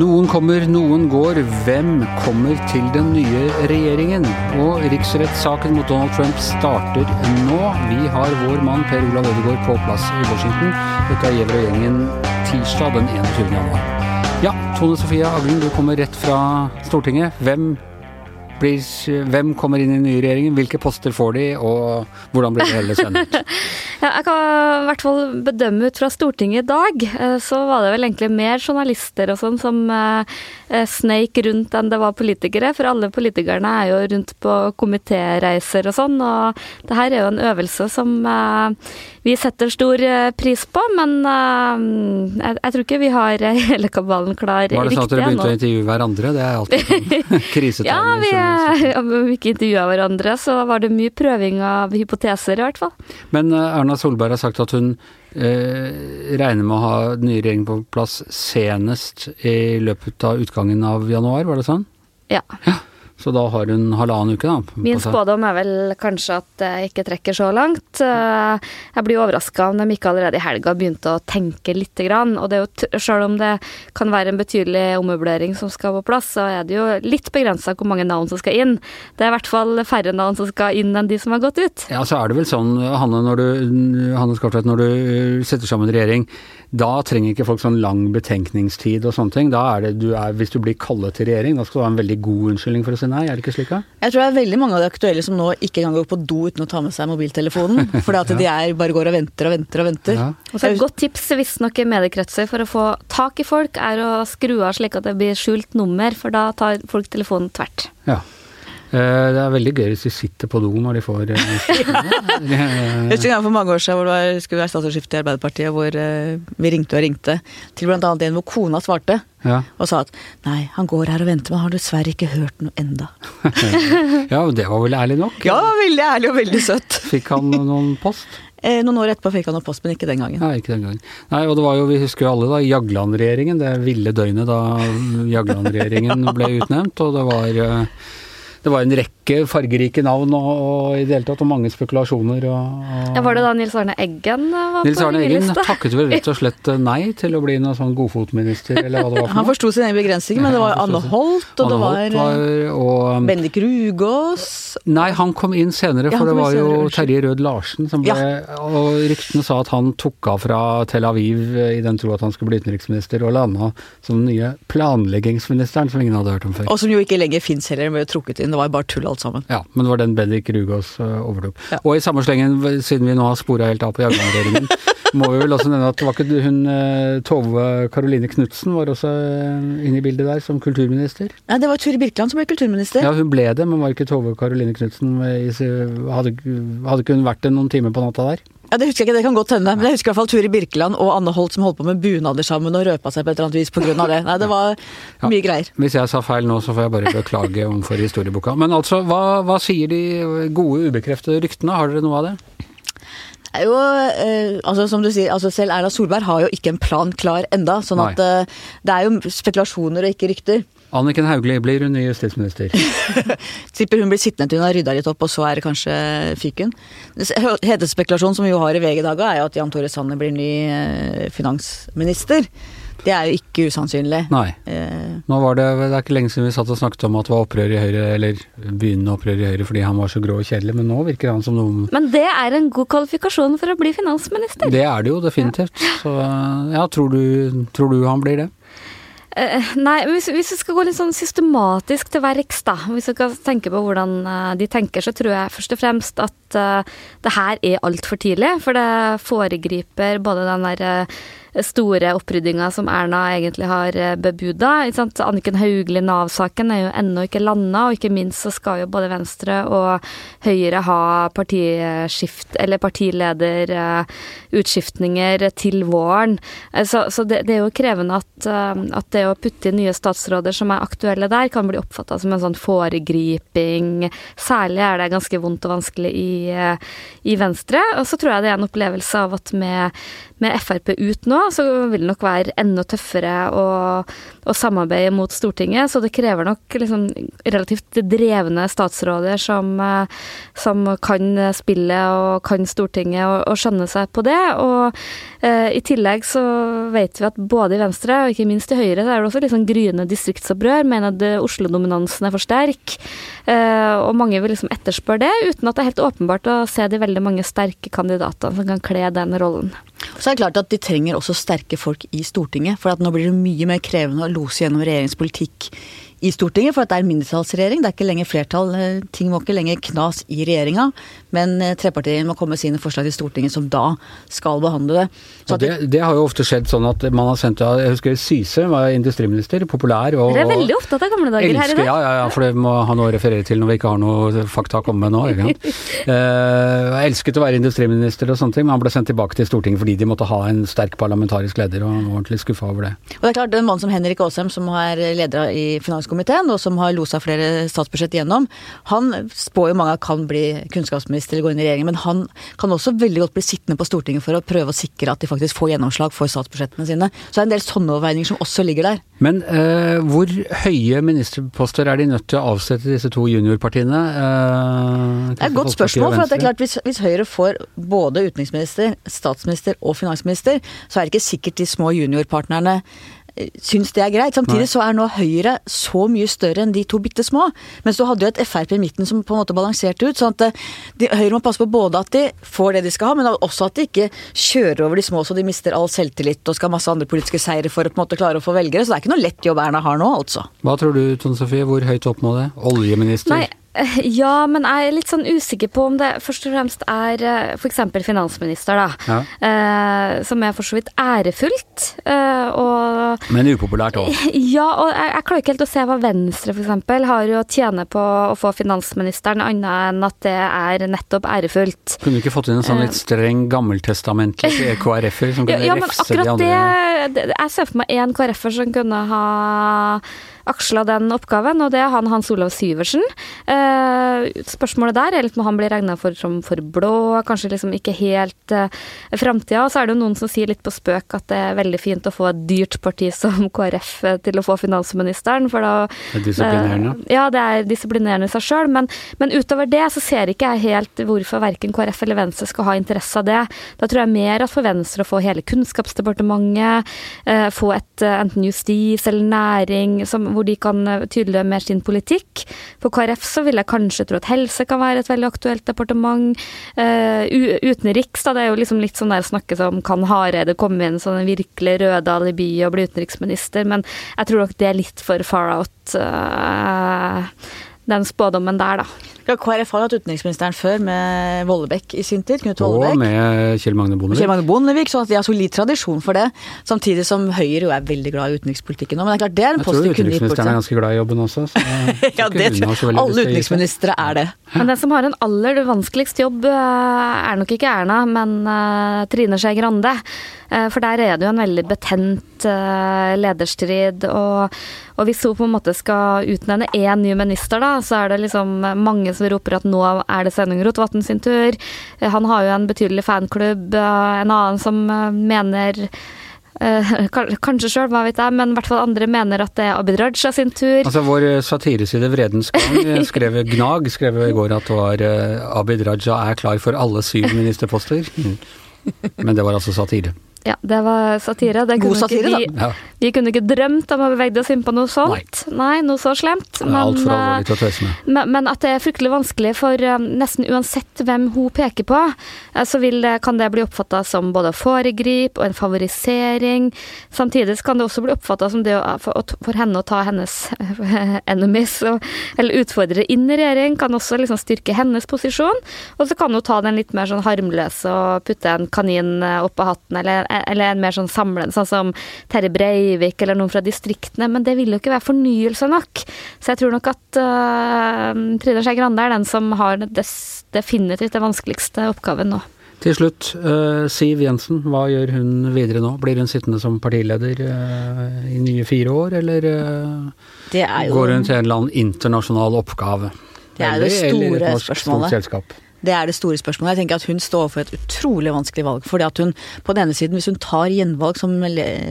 Noen kommer, noen går. Hvem kommer til den nye regjeringen? Og riksrettssaken mot Donald Trump starter nå. Vi har vår mann Per Olav Ødegaard på plass i Washington. Dette gjelder gjengen tirsdag den 21. januar. Ja, Tone Sofie Aglen, du kommer rett fra Stortinget. Hvem, blir, hvem kommer inn i den nye regjeringen? Hvilke poster får de, og hvordan blir det hele sendt? Ja, jeg kan i hvert fall bedømme ut fra Stortinget i dag, eh, så var det vel egentlig mer journalister og sånn som eh, eh, sneik rundt enn det var politikere. For alle politikerne er jo rundt på komitéreiser og sånn, og det her er jo en øvelse som vi setter stor pris på. Men jeg, jeg tror ikke vi har hele kabalen klar riktig ennå. Var det sånn at dere begynte å intervjue hverandre? Det er alltid sånn krisetegn. ja, vi, om vi ikke intervjua hverandre, så var det mye prøving av hypoteser, i hvert fall. Men Erna Erna Solberg har sagt at hun eh, regner med å ha den nye regjeringen på plass senest i løpet av utgangen av januar, var det sånn? Ja. ja. Så da har hun halvannen uke, da. Min spådom er vel kanskje at det ikke trekker så langt. Eh, jeg blir overraska om de ikke allerede i helga begynte å tenke lite grann. Og det er jo, selv om det kan være en betydelig ommøblering som skal på plass, så er det jo litt begrensa hvor mange navn som skal inn. Det er i hvert fall færre navn som skal inn enn de som har gått ut. Ja, så er det vel sånn, Hanne, når du, Hanne Skartvedt, når du setter sammen regjering, da trenger ikke folk sånn lang betenkningstid og sånne ting. Da er det, du er, hvis du blir kallet til regjering, da skal du ha en veldig god unnskyldning for å si nei, er det ikke slik? Jeg tror det er veldig mange av de aktuelle som nå ikke engang går på do uten å ta med seg mobiltelefonen. Fordi at ja. de er, bare går og venter og venter og venter. Ja. Og så Et godt tips hvis noen mediekretser for å få tak i folk, er å skru av slik at det blir skjult nummer, for da tar folk telefonen tvert. Ja. Eh, det er veldig gøy hvis de sitter på do når de får eh, Jeg husker en for mange år siden hvor det var, skulle være statsrådsskifte i Arbeiderpartiet, hvor eh, vi ringte og ringte til blant annet en hvor kona svarte. Ja. Og sa at nei, han går her og venter, men har dessverre ikke hørt noe enda. ja, det var vel ærlig nok? Ja, veldig ærlig og veldig søtt. Fikk han noen post? Eh, noen år etterpå fikk han noe post, men ikke den gangen. Nei, ikke den gangen. Nei, og det var jo, vi husker jo alle da, Jagland-regjeringen, det ville døgnet da Jagland-regjeringen ble utnevnt, og det var det var en rekke fargerike navn og, og i det hele tatt, og mange spekulasjoner. Og, og ja, var det da Nils Arne Eggen var Nils Arne Eggen takket vel rett og slett eh, nei til å bli noen sånn godfotminister, eller hva det var for noe. Han forsto sin egen begrensning, men det var Anne Holt, og Anne det var, var og, um, Bendik Rugås Nei, han kom inn senere, for ja, det var jo Terje Rød Larsen som ble ja. Og ryktene sa at han tok av fra Tel Aviv eh, i den tro at han skulle bli utenriksminister, og landa som den nye planleggingsministeren som ingen hadde hørt om før. Og som jo ikke lenger fins heller, ble trukket inn det var bare tull alt sammen. Ja, men det var den Bendik Rugås uh, overtok. Ja. Og i samme slengen, siden vi nå har spora helt av på Jagland-regjeringen, må vi vel også nevne at var ikke hun uh, Tove Karoline Knutsen var også uh, inne i bildet der som kulturminister? Ja, det var Turi Birkeland som ble kulturminister. Ja, hun ble det, men var ikke Tove Karoline Knutsen hadde, hadde ikke hun vært det noen timer på natta der? Ja, Det husker jeg ikke, det kan godt hende. Men jeg husker i hvert fall Turi Birkeland og Anne Holt som holdt på med bunader sammen og røpa seg på et eller annet vis pga. det. Nei, det var ja, mye greier. Hvis jeg sa feil nå, så får jeg bare beklage overfor historieboka. Men altså, hva, hva sier de gode, ubekreftede ryktene? Har dere noe av det? Det er jo, eh, altså som du sier, altså Selv Erna Solberg har jo ikke en plan klar enda, sånn at eh, det er jo spekulasjoner og ikke rykter. Anniken Hauglie, blir hun ny justisminister? Tipper hun blir sittende til hun har rydda litt opp, og så er det kanskje fyken. Hetespekulasjonen som vi jo har i VG i dag, er jo at Jan Tore Sanner blir ny eh, finansminister. Det er jo ikke usannsynlig. Nei. Eh. Nå var det, det er ikke lenge siden vi satt og snakket om at det var opprør i Høyre, eller begynnende opprør i Høyre fordi han var så grå og kjedelig, men nå virker han som noen Men det er en god kvalifikasjon for å bli finansminister? Det er det jo definitivt. Ja. Så ja, tror du, tror du han blir det? Uh, nei, hvis, hvis, vi skal gå litt sånn systematisk til verks, da, hvis vi skal tenke på hvordan uh, de tenker, så tror jeg først og fremst at uh, det her er altfor tidlig. For det foregriper både den der store oppryddinger som Erna egentlig har eh, bebuda. Anniken Hauglie, Nav-saken, er jo ennå ikke landa, og ikke minst så skal jo både Venstre og Høyre ha partiskift, eller partilederutskiftninger til våren. Eh, så, så det, det, er jo krevende at, eh, at, det å putte inn nye statsråder som er aktuelle der, kan bli oppfatta som en sånn foregriping. Særlig er det ganske vondt og vanskelig i, i Venstre. Og så tror jeg det er en opplevelse av at med, med Frp ut nå, så vil det nok være enda tøffere å, å samarbeide mot Stortinget. Så det krever nok liksom relativt drevne statsråder som, eh, som kan spillet og kan Stortinget og, og skjønne seg på det. Og eh, i tillegg så vet vi at både i Venstre og ikke minst i Høyre så er det også sånn gryende distriktsopprør. Mener at Oslo-dominansen er for sterk. Eh, og mange vil liksom etterspørre det, uten at det er helt åpenbart å se de veldig mange sterke kandidatene som kan kle den rollen. Så er det klart at De trenger også sterke folk i Stortinget. For at nå blir det mye mer krevende å lose gjennom regjeringspolitikk i Stortinget, for at det er en mindretallsregjering. Det er ikke lenger flertall. Eh, ting må ikke lenger knas i regjeringa. Men trepartiet trepartiregjeringen må komme med sine forslag til Stortinget, som da skal behandle det. det, det, har jo ofte skjedd sånn at man har sendt Jeg husker Syse var industriminister, populær og Dere er veldig opptatt av gamle dager elsker, her i dag. Ja, ja, ja, for det må ha noe å referere til når vi ikke har noe fakta å komme med nå. Ikke uh, elsket å være industriminister og sånne ting, men han ble sendt tilbake til Stortinget fordi de måtte ha en sterk parlamentarisk leder, og han var ordentlig skuffa over det. Og det er klart, En mann som Henrik Asheim, som er leder i finanskomiteen, og som har losa flere statsbudsjett gjennom, han spår jo mange kan bli kunnskapsminister eller gå inn i regjeringen, men han kan også veldig godt bli sittende på Stortinget for å prøve å sikre at de faktisk får gjennomslag for statsbudsjettene sine. Så det er en del sånne overveininger som også ligger der. Men eh, hvor høye ministerposter er de nødt til å avsette disse to juniorpartiene? Eh, det er et godt spørsmål. for det er klart hvis, hvis Høyre får både utenriksminister, statsminister og finansminister, så er det ikke sikkert de små juniorpartnerne syns det er greit. Samtidig så er nå Høyre så mye større enn de to bitte små. Mens du hadde jo et Frp i midten som på en måte balanserte ut. sånn at eh, de, Høyre må passe på både at de får det de skal ha, men også at de ikke kjører over de små så de mister all selvtillit og skal ha masse andre politiske seire for å på en måte klare å få velgere. Så det er ikke noe lett jobb Erna har nå, altså. Hva tror du, Tone Sofie, hvor høyt opp må det? Oljeminister? Nei, Ja, men jeg er litt sånn usikker på om det først og fremst er eh, f.eks. finansminister, da. Ja. Eh, som er for så vidt ærefullt. Eh, og Men upopulært òg. Ja, og jeg, jeg, klarer ikke helt å se hva Venstre f.eks. har å tjene på å få finansministeren, annet enn at det er nettopp ærefullt. Kunne du ikke fått inn en sånn litt eh. streng gammeltestamentlig KrF-er som kunne ja, refse de andre? Det, jeg ser for meg én KrF-er som kunne ha aksla den oppgaven, og det er han Hans Olav Syversen. Eh, spørsmålet der er litt om han blir regna for som for blå, kanskje liksom ikke helt eh, framtida. Og så er det jo noen som sier litt på spøk at det er veldig fint å få et dyrt parti som KrF eh, til å få finansministeren, for da Det er disiplinerende? Eh, ja, det er disiplinerende i seg sjøl, men, men, utover det så ser ikke jeg helt hvorfor verken KrF eller Venstre skal ha interesse av det. Da tror jeg mer at for Venstre å få hele Kunnskapsdepartementet, eh, få et eh, enten justis eller næring som hvor de kan eh, tydeliggjøre mer sin politikk. For KrF så vil jeg kanskje tro at helse kan være et veldig aktuelt departement. Uh, utenriks, da, det er jo liksom litt sånn der snakkes som kan Hareide komme inn som en virkelig røde alibi og bli utenriksminister, men jeg tror nok det er litt for far out. Uh, den spådommen der, da. Ja, KrF har hatt utenriksministeren før, med Vollebekk i sin tid. Knut Vollebekk. Og med Kjell Magne Bondevik. Kjell Magne Bondevik, Så de har solid tradisjon for det. Samtidig som Høyre jo er veldig glad i utenrikspolitikken nå. Men det er klart, det er en post de kunne gitt bort. Jeg tror utenriksministeren er ganske glad i jobben også. ja, det, tror jeg. alle utenriksministre er det. Men den som har en aller vanskeligst jobb, eh, er nok ikke Erna, men uh, Trine Skei Grande. Uh, for der er det jo en veldig betent uh, lederstrid. Og, og, hvis hun på en måte skal utnevne én ny minister, da, så er det liksom mange som roper at nå er det Sveinung Rotevatn sin tur. Han har jo en betydelig fanklubb. En annen som mener kanskje sjøl, hva vet jeg, men i hvert fall andre mener at det er Abid Raja sin tur. Altså Vår satireside Vredens Gang skrev Gnag skrev i går at det var Abid Raja er klar for alle syv ministerposter. Men det var altså satire. Ja, det var satire. Det God satire, vi, da. Vi kunne ikke drømt om å bevege oss inn på noe sånt. Nei, Nei noe så slemt. Men, med. Men, men, at det er fryktelig vanskelig for um, nesten uansett hvem hun peker på, uh, så vil, kan det bli oppfatta som både foregrip og en favorisering. Samtidig kan det også bli oppfatta som det å, for, for, henne å ta hennes enemies, og, eller utfordre inn i regjering, kan også liksom styrke hennes posisjon. Og så kan hun ta den litt mer sånn harmløse og putte en kanin opp av hatten, eller eller en mer sånn samlende, sånn som Terje Breivik eller noen fra distriktene. Men det vil jo ikke være fornyelse nok. Så jeg tror nok at uh, Trine Skei Grande er den som har des, definitivt den vanskeligste oppgaven nå. Til slutt, uh, Siv Jensen, hva gjør hun videre nå? Blir hun sittende som partileder uh, i nye fire år, eller uh, jo... går hun til en eller annen internasjonal oppgave? Det er jo det store spørsmålet. Det er det store spørsmålet. Jeg tenker at Hun står overfor et utrolig vanskelig valg. fordi at hun, på den ene siden, Hvis hun tar gjenvalg som,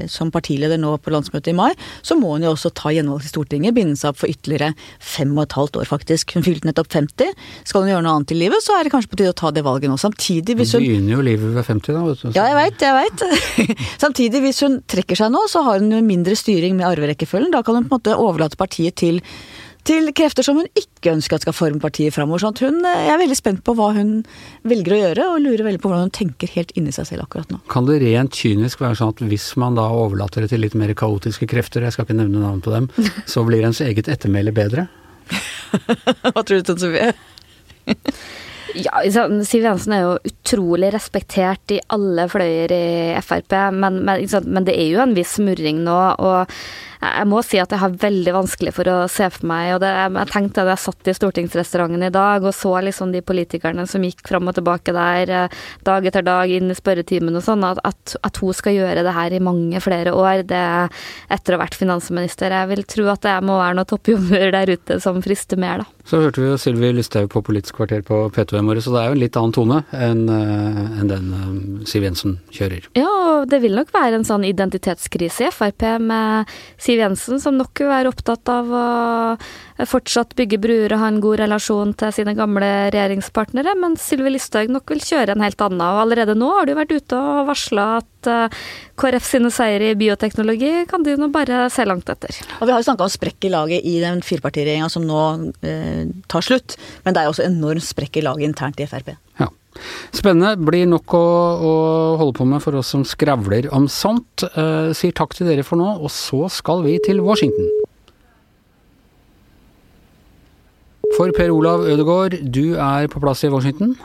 som, partileder nå på landsmøtet i mai, så må hun jo også ta gjenvalg til Stortinget. Binde seg opp for ytterligere fem og et halvt år, faktisk. Hun fylte nettopp 50. Skal hun gjøre noe annet i livet, så er det kanskje på tide å ta det valget nå. Samtidig hvis hun Begynner jo livet ved 50, da. Vet du. Ja, jeg veit, jeg veit. Samtidig, hvis hun trekker seg nå, så har hun jo mindre styring med arverekkefølgen. Da kan hun på en måte overlate partiet til til krefter som hun ikke ønsker at skal forme partiet framover. Sånn hun, eh, jeg er veldig spent på hva hun velger å gjøre, og lurer veldig på hvordan hun tenker helt inni seg selv akkurat nå. Kan det rent kynisk være sånn at hvis man da overlater det til litt mer kaotiske krefter, jeg skal ikke nevne navn på dem, så blir ens eget ettermæle bedre? hva tror du, Tone Sofie? Ja, Siv Jensen er jo utrolig respektert i alle fløyer i Frp, men, men, men det er jo en viss smurring nå. og jeg må si at jeg har veldig vanskelig for å se for meg og det, Jeg tenkte da jeg satt i stortingsrestauranten i dag og så liksom de politikerne som gikk fram og tilbake der eh, dag etter dag inn i spørretimen og sånn, at, at, at, hun skal gjøre det her i mange flere år, det etter å ha vært finansminister. Jeg vil tro at det må være noen toppjobber der ute som frister mer, da. Så hørte vi jo Sylvi Listhaug på Politisk kvarter på P2 i morges, så det er jo en litt annen tone enn eh, en den eh, Siv Jensen kjører. Ja, og det vil nok være en sånn identitetskrise i Frp med Siv Jensen, som nok vil være opptatt av å fortsatt bygge bruer og ha en god relasjon til sine gamle regjeringspartnere, mens Sylvi Listhaug nok vil kjøre en helt annen. Og allerede nå har du vært ute og varsla at uh, KrF sine seire i bioteknologi kan du nå bare se langt etter. Og Vi har jo snakka om sprekk i laget i den firepartiregjeringa som nå eh, tar slutt, men det er også enorm sprekk i laget internt i Frp. Spennende. Blir nok å, å, holde på med for oss som skravler om sånt. Eh, sier takk til dere for nå, og så skal vi til Washington. For Per Olav Ødegaard, du er på plass i Washington?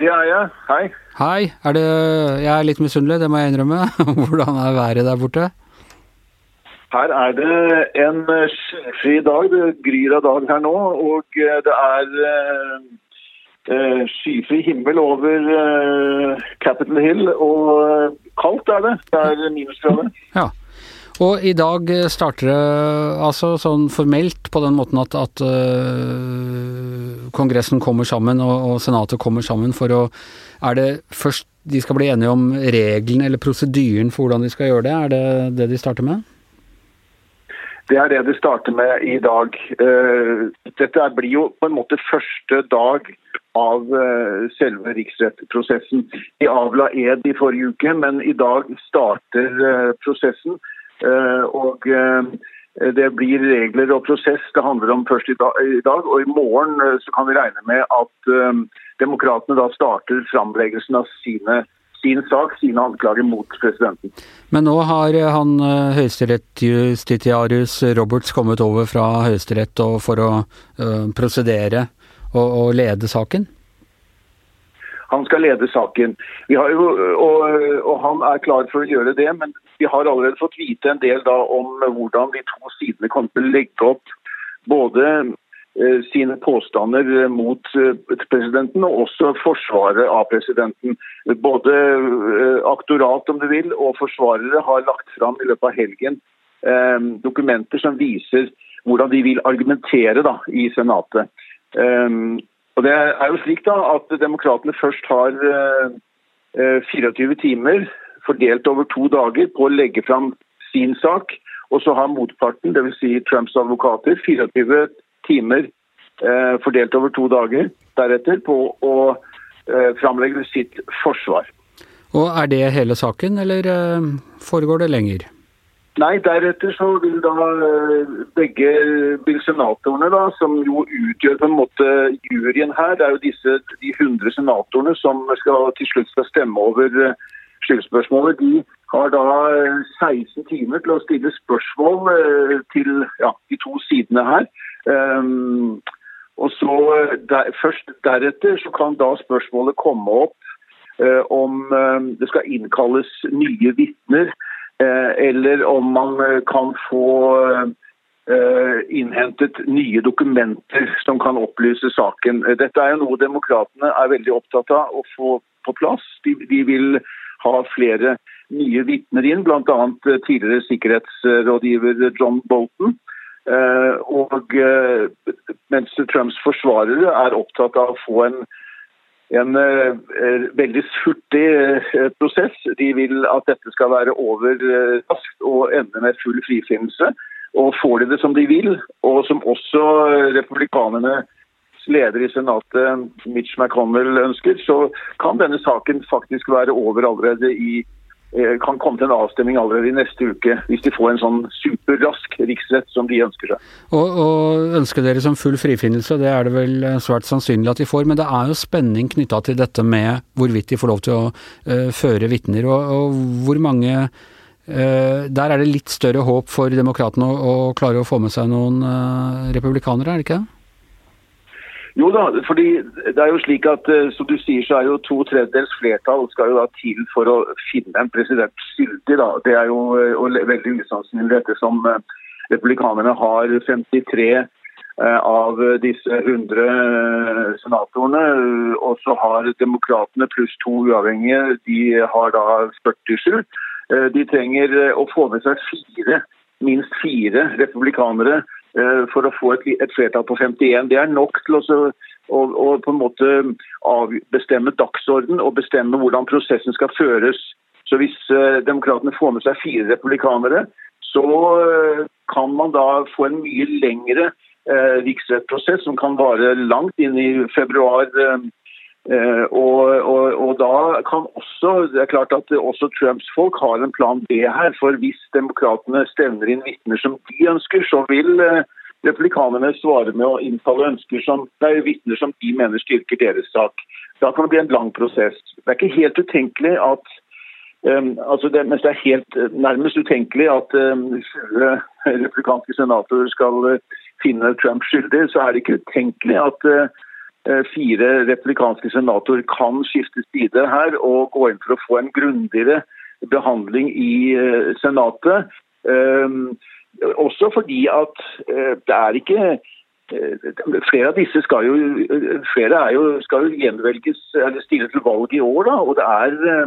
Det er jeg. Hei. Hei. Er det, jeg er litt misunnelig, det må jeg innrømme. Hvordan er været der borte? Her er det en skyfri dag. Det gryr av dag her nå. Og det er uh, skyfri himmel over uh, Capitol Hill, og uh, kaldt er det. Det er minusgrader. Ja. Og i dag starter det altså sånn formelt på den måten at, at Kongressen kommer sammen og, og, Senatet kommer sammen for å Er det først de skal bli enige om reglene eller prosedyren for hvordan de skal gjøre det? Er det det de starter med? Det er det de starter med i dag. Dette blir jo på en måte første dag av eh, selve riksrettsprosessen. De avla ed i forrige uke, men i dag starter eh, prosessen. Eh, og det blir regler og prosess det handler om først i dag. Og i morgen så kan vi regne med at demokratene da starter framleggelsen av sine sin sak, sine anklager mot presidenten. Men nå har han høyesterettsjustitiarius Roberts kommet over fra Høyesterett for å prosedere og, å lede saken? Han skal lede saken. Jo, og, og, han er klar for å gjøre det, men vi har allerede fått vite en del om hvordan de to sidene kommer til å legge opp både eh, sine påstander mot eh, presidenten og også forsvaret av presidenten. Både eh, aktorat om du vil, og forsvarere har lagt fram i løpet av helgen dokumenter som viser hvordan de vil argumentere da, i Senatet. Um, og Det er jo slik da at Demokratene først har uh, 24 timer fordelt over to dager på å legge fram sin sak. Og så har motparten, dvs. Si Trumps advokater, 24 timer uh, fordelt over to dager deretter på å framlegge sitt forsvar. Og Er det hele saken, eller foregår det lenger? Nei, deretter så vil da eh, begge senatorene, da, som jo utgjør på en måte juryen her, det er jo disse de 100 senatorene som skal, til slutt skal stemme over eh, skyldspørsmålet, de har da 16 eh, timer til å stille spørsmål til ja, de to sidene her. Um, og så der, Først deretter så kan da spørsmålet komme opp uh, om um, det skal innkalles nye vitner eller om man eh, kan få eh, innhentet nye dokumenter som kan opplyse saken. Dette er jo noe demokratene er veldig opptatt av å få på plass. De, de vil ha flere nye vitner inn, bl.a. tidligere sikkerhetsrådgiver John Bolton. Og mens Trumps forsvarere er opptatt av å få en, en veldig hurtig prosess. De vil at dette skal være over raskt og ende med full frifinnelse. Og får de det som de vil, og som også republikanernes leder i Senatet, Mitch McConnell, ønsker, så kan denne saken faktisk være over allerede i eh, kan komme til en avstemning allerede i neste uke, hvis de får en sånn superrask riksrett som de ønsker seg. Og, og ønsker dere som full frifinnelse, det er det vel svært sannsynlig at de får, men det er jo spenning knytta til dette med hvorvidt de får lov til å uh, føre vitner. Og, og, hvor mange uh, Der er det litt større håp for demokratene å, å klare å få med seg noen uh, republikanere, er det ikke det? Jo da, fordi det er jo slik at eh, som du sier, så er jo to tredjedels flertall skal jo da til for å finne en president skyldig. da. Det er jo eh, veldig usannsynlig ettersom eh, republikanerne har 53 av disse 100 senatorene. Og så har demokratene pluss to uavhengige, de har da 47. De trenger å få med seg fire, minst fire republikanere for å få et, et, flertall på 51. Det er nok til å, og, og, på en måte bestemme dagsorden og bestemme hvordan prosessen skal føres. Så Hvis uh, demokratene får med seg fire republikanere, så uh, kan man da få en mye lengre uh, riksrettsprosess som kan vare langt inn i februar. Uh, og, og, og, da kan også Det er klart at også Trumps folk har en plan B her. For hvis demokratene stevner inn vitner som de ønsker, så vil uh, republikanerne svare med å innfalle ønsker som, nei, vitner som de mener styrker deres sak. Da kan det bli en lang prosess. Det er ikke helt utenkelig at um, altså det, mens det er helt nærmest utenkelig at um, 20 republikanske senatorer skal finne Trump skyldig, så er det ikke utenkelig at Eh, fire replikanske senatorer kan skifte side her og gå inn for å få en grundigere behandling i eh, Senatet. Ehm, også fordi at eh, det er ikke Flere av disse skal jo, jo, skal jo gjenvelges eller stille til valg i år. Da, og det er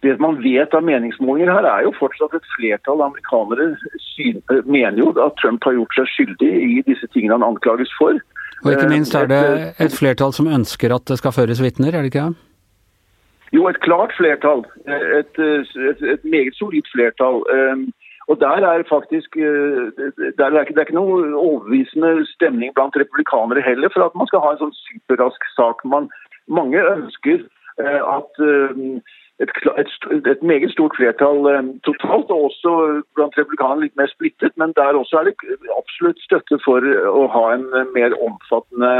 det man vet av meningsmålinger her, er jo fortsatt et flertall amerikanere mener jo at Trump har gjort seg skyldig i disse tingene han anklages for. Og ikke minst er det et flertall som ønsker at det skal føres vitner, er det ikke det? Jo, et klart flertall. Et, et, et meget solid flertall. Og der er faktisk der er ikke, Det er ikke noe overbevisende stemning blant republikanere heller for at man skal ha en sånn superrask sak. Man, mange ønsker eh, at et, et, et, meget stort flertall eh, totalt, og også blant republikanerne litt mer splittet. Men der også er det absolutt støtte for å ha en mer omfattende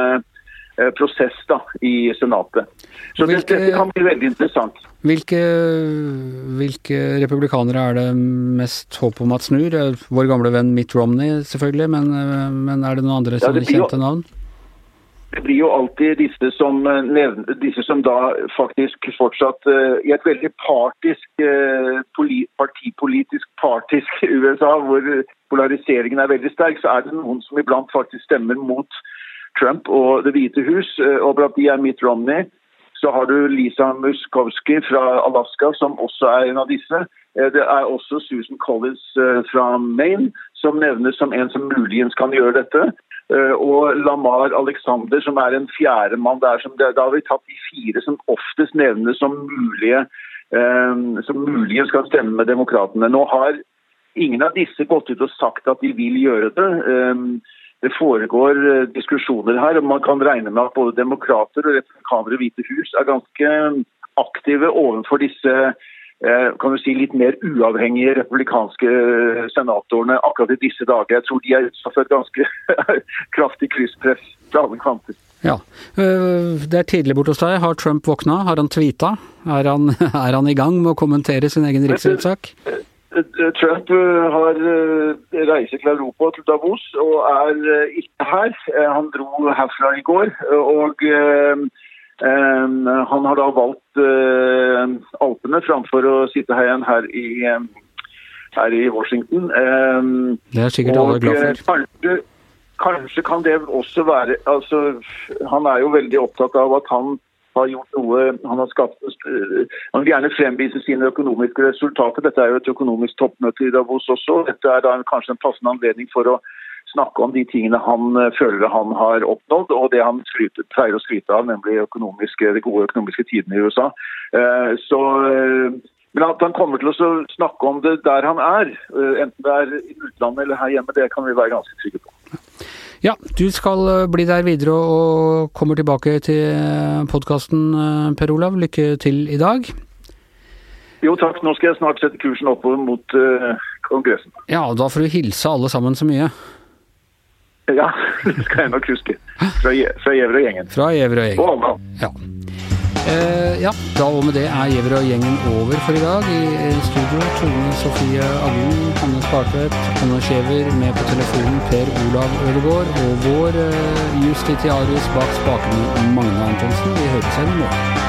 eh, prosess da, i Senatet. Så hvilke, dette kan bli veldig interessant. Hvilke, hvilke, republikanere er det mest håp om at snur? Vår gamle venn Mitt Romney, selvfølgelig, men, eh, men er det noen andre ja, kjente navn? Det blir jo alltid disse som, eh, nevner, disse som da faktisk fortsatt uh, i et veldig partisk, uh, poli, partipolitisk partisk USA, hvor polariseringen er veldig sterk, så er det noen som iblant faktisk stemmer mot Trump og Det hvite hus, uh, og blant de er Mitt Romney. Så har du Lisa Muskowski fra Alaska, som også er en av disse. Det er også Susan Collins fra Maine, som nevnes som en som muligens kan gjøre dette. Eh, og Lamar Alexander, som er en fjerdemann der. Som, da har vi tatt de fire som oftest nevnes som mulige eh, som muligens skal stemme med demokratene. Nå har ingen av disse gått ut og sagt at de vil gjøre det. Eh, det foregår diskusjoner her, og man kan regne med at både demokrater og republikanere i Hvite hus er ganske aktive overfor disse kan du si, litt mer uavhengige republikanske eh, senatorene akkurat i disse dager. Jeg tror de er utsatt for et ganske kraftig krysspress fra alle kanter. Ja, eh, Det er tidlig borte hos deg. Har Trump våkna? Har han tweeta? Er han, er han i gang med å kommentere sin egen riksrettssak? Trump har reiser til Europa, til Davos, og er ikke her. Han dro herfra i går. og han har da valgt eh, Alpene framfor å sitte igjen her i, her i Washington. Ehm, det er sikkert alle glad for. Eh, kanskje, kanskje kan det også være altså, Han er jo veldig opptatt av at han har gjort noe Han har skapt Han vil gjerne fremvise sine økonomiske resultater. Dette er jo et økonomisk toppmøte i Davos også. Dette er da kanskje en passende anledning for å snakke om de tingene han føler han har oppnådd, og det han skryter, pleier å skryte av, nemlig de gode økonomiske tidene i USA. Så men at han kommer til å snakke om det der han er, enten det er i utlandet eller her hjemme, det kan vi være ganske trygge på. Ja, du skal bli der videre og kommer tilbake til podkasten, Per Olav. Lykke til i dag. Jo takk, nå skal jeg snart sette kursen oppover mot uh, Kongressen. Ja, og da får du hilse alle sammen så mye. Ja, det skal jeg nok huske. Fra, fra Gjever og gjengen. Fra Gjæverøy-gjengen. Ja. Eh, ja, da og med det er Gjever og gjengen over for i dag. I studio Tone Sofie Aglen, Hanne Skartvedt, Anne Skjever, med på telefonen Per Olav Ødegaard og vår eh, justitiarius bak spakene Magne Antonsen. Vi høres igjen i morgen.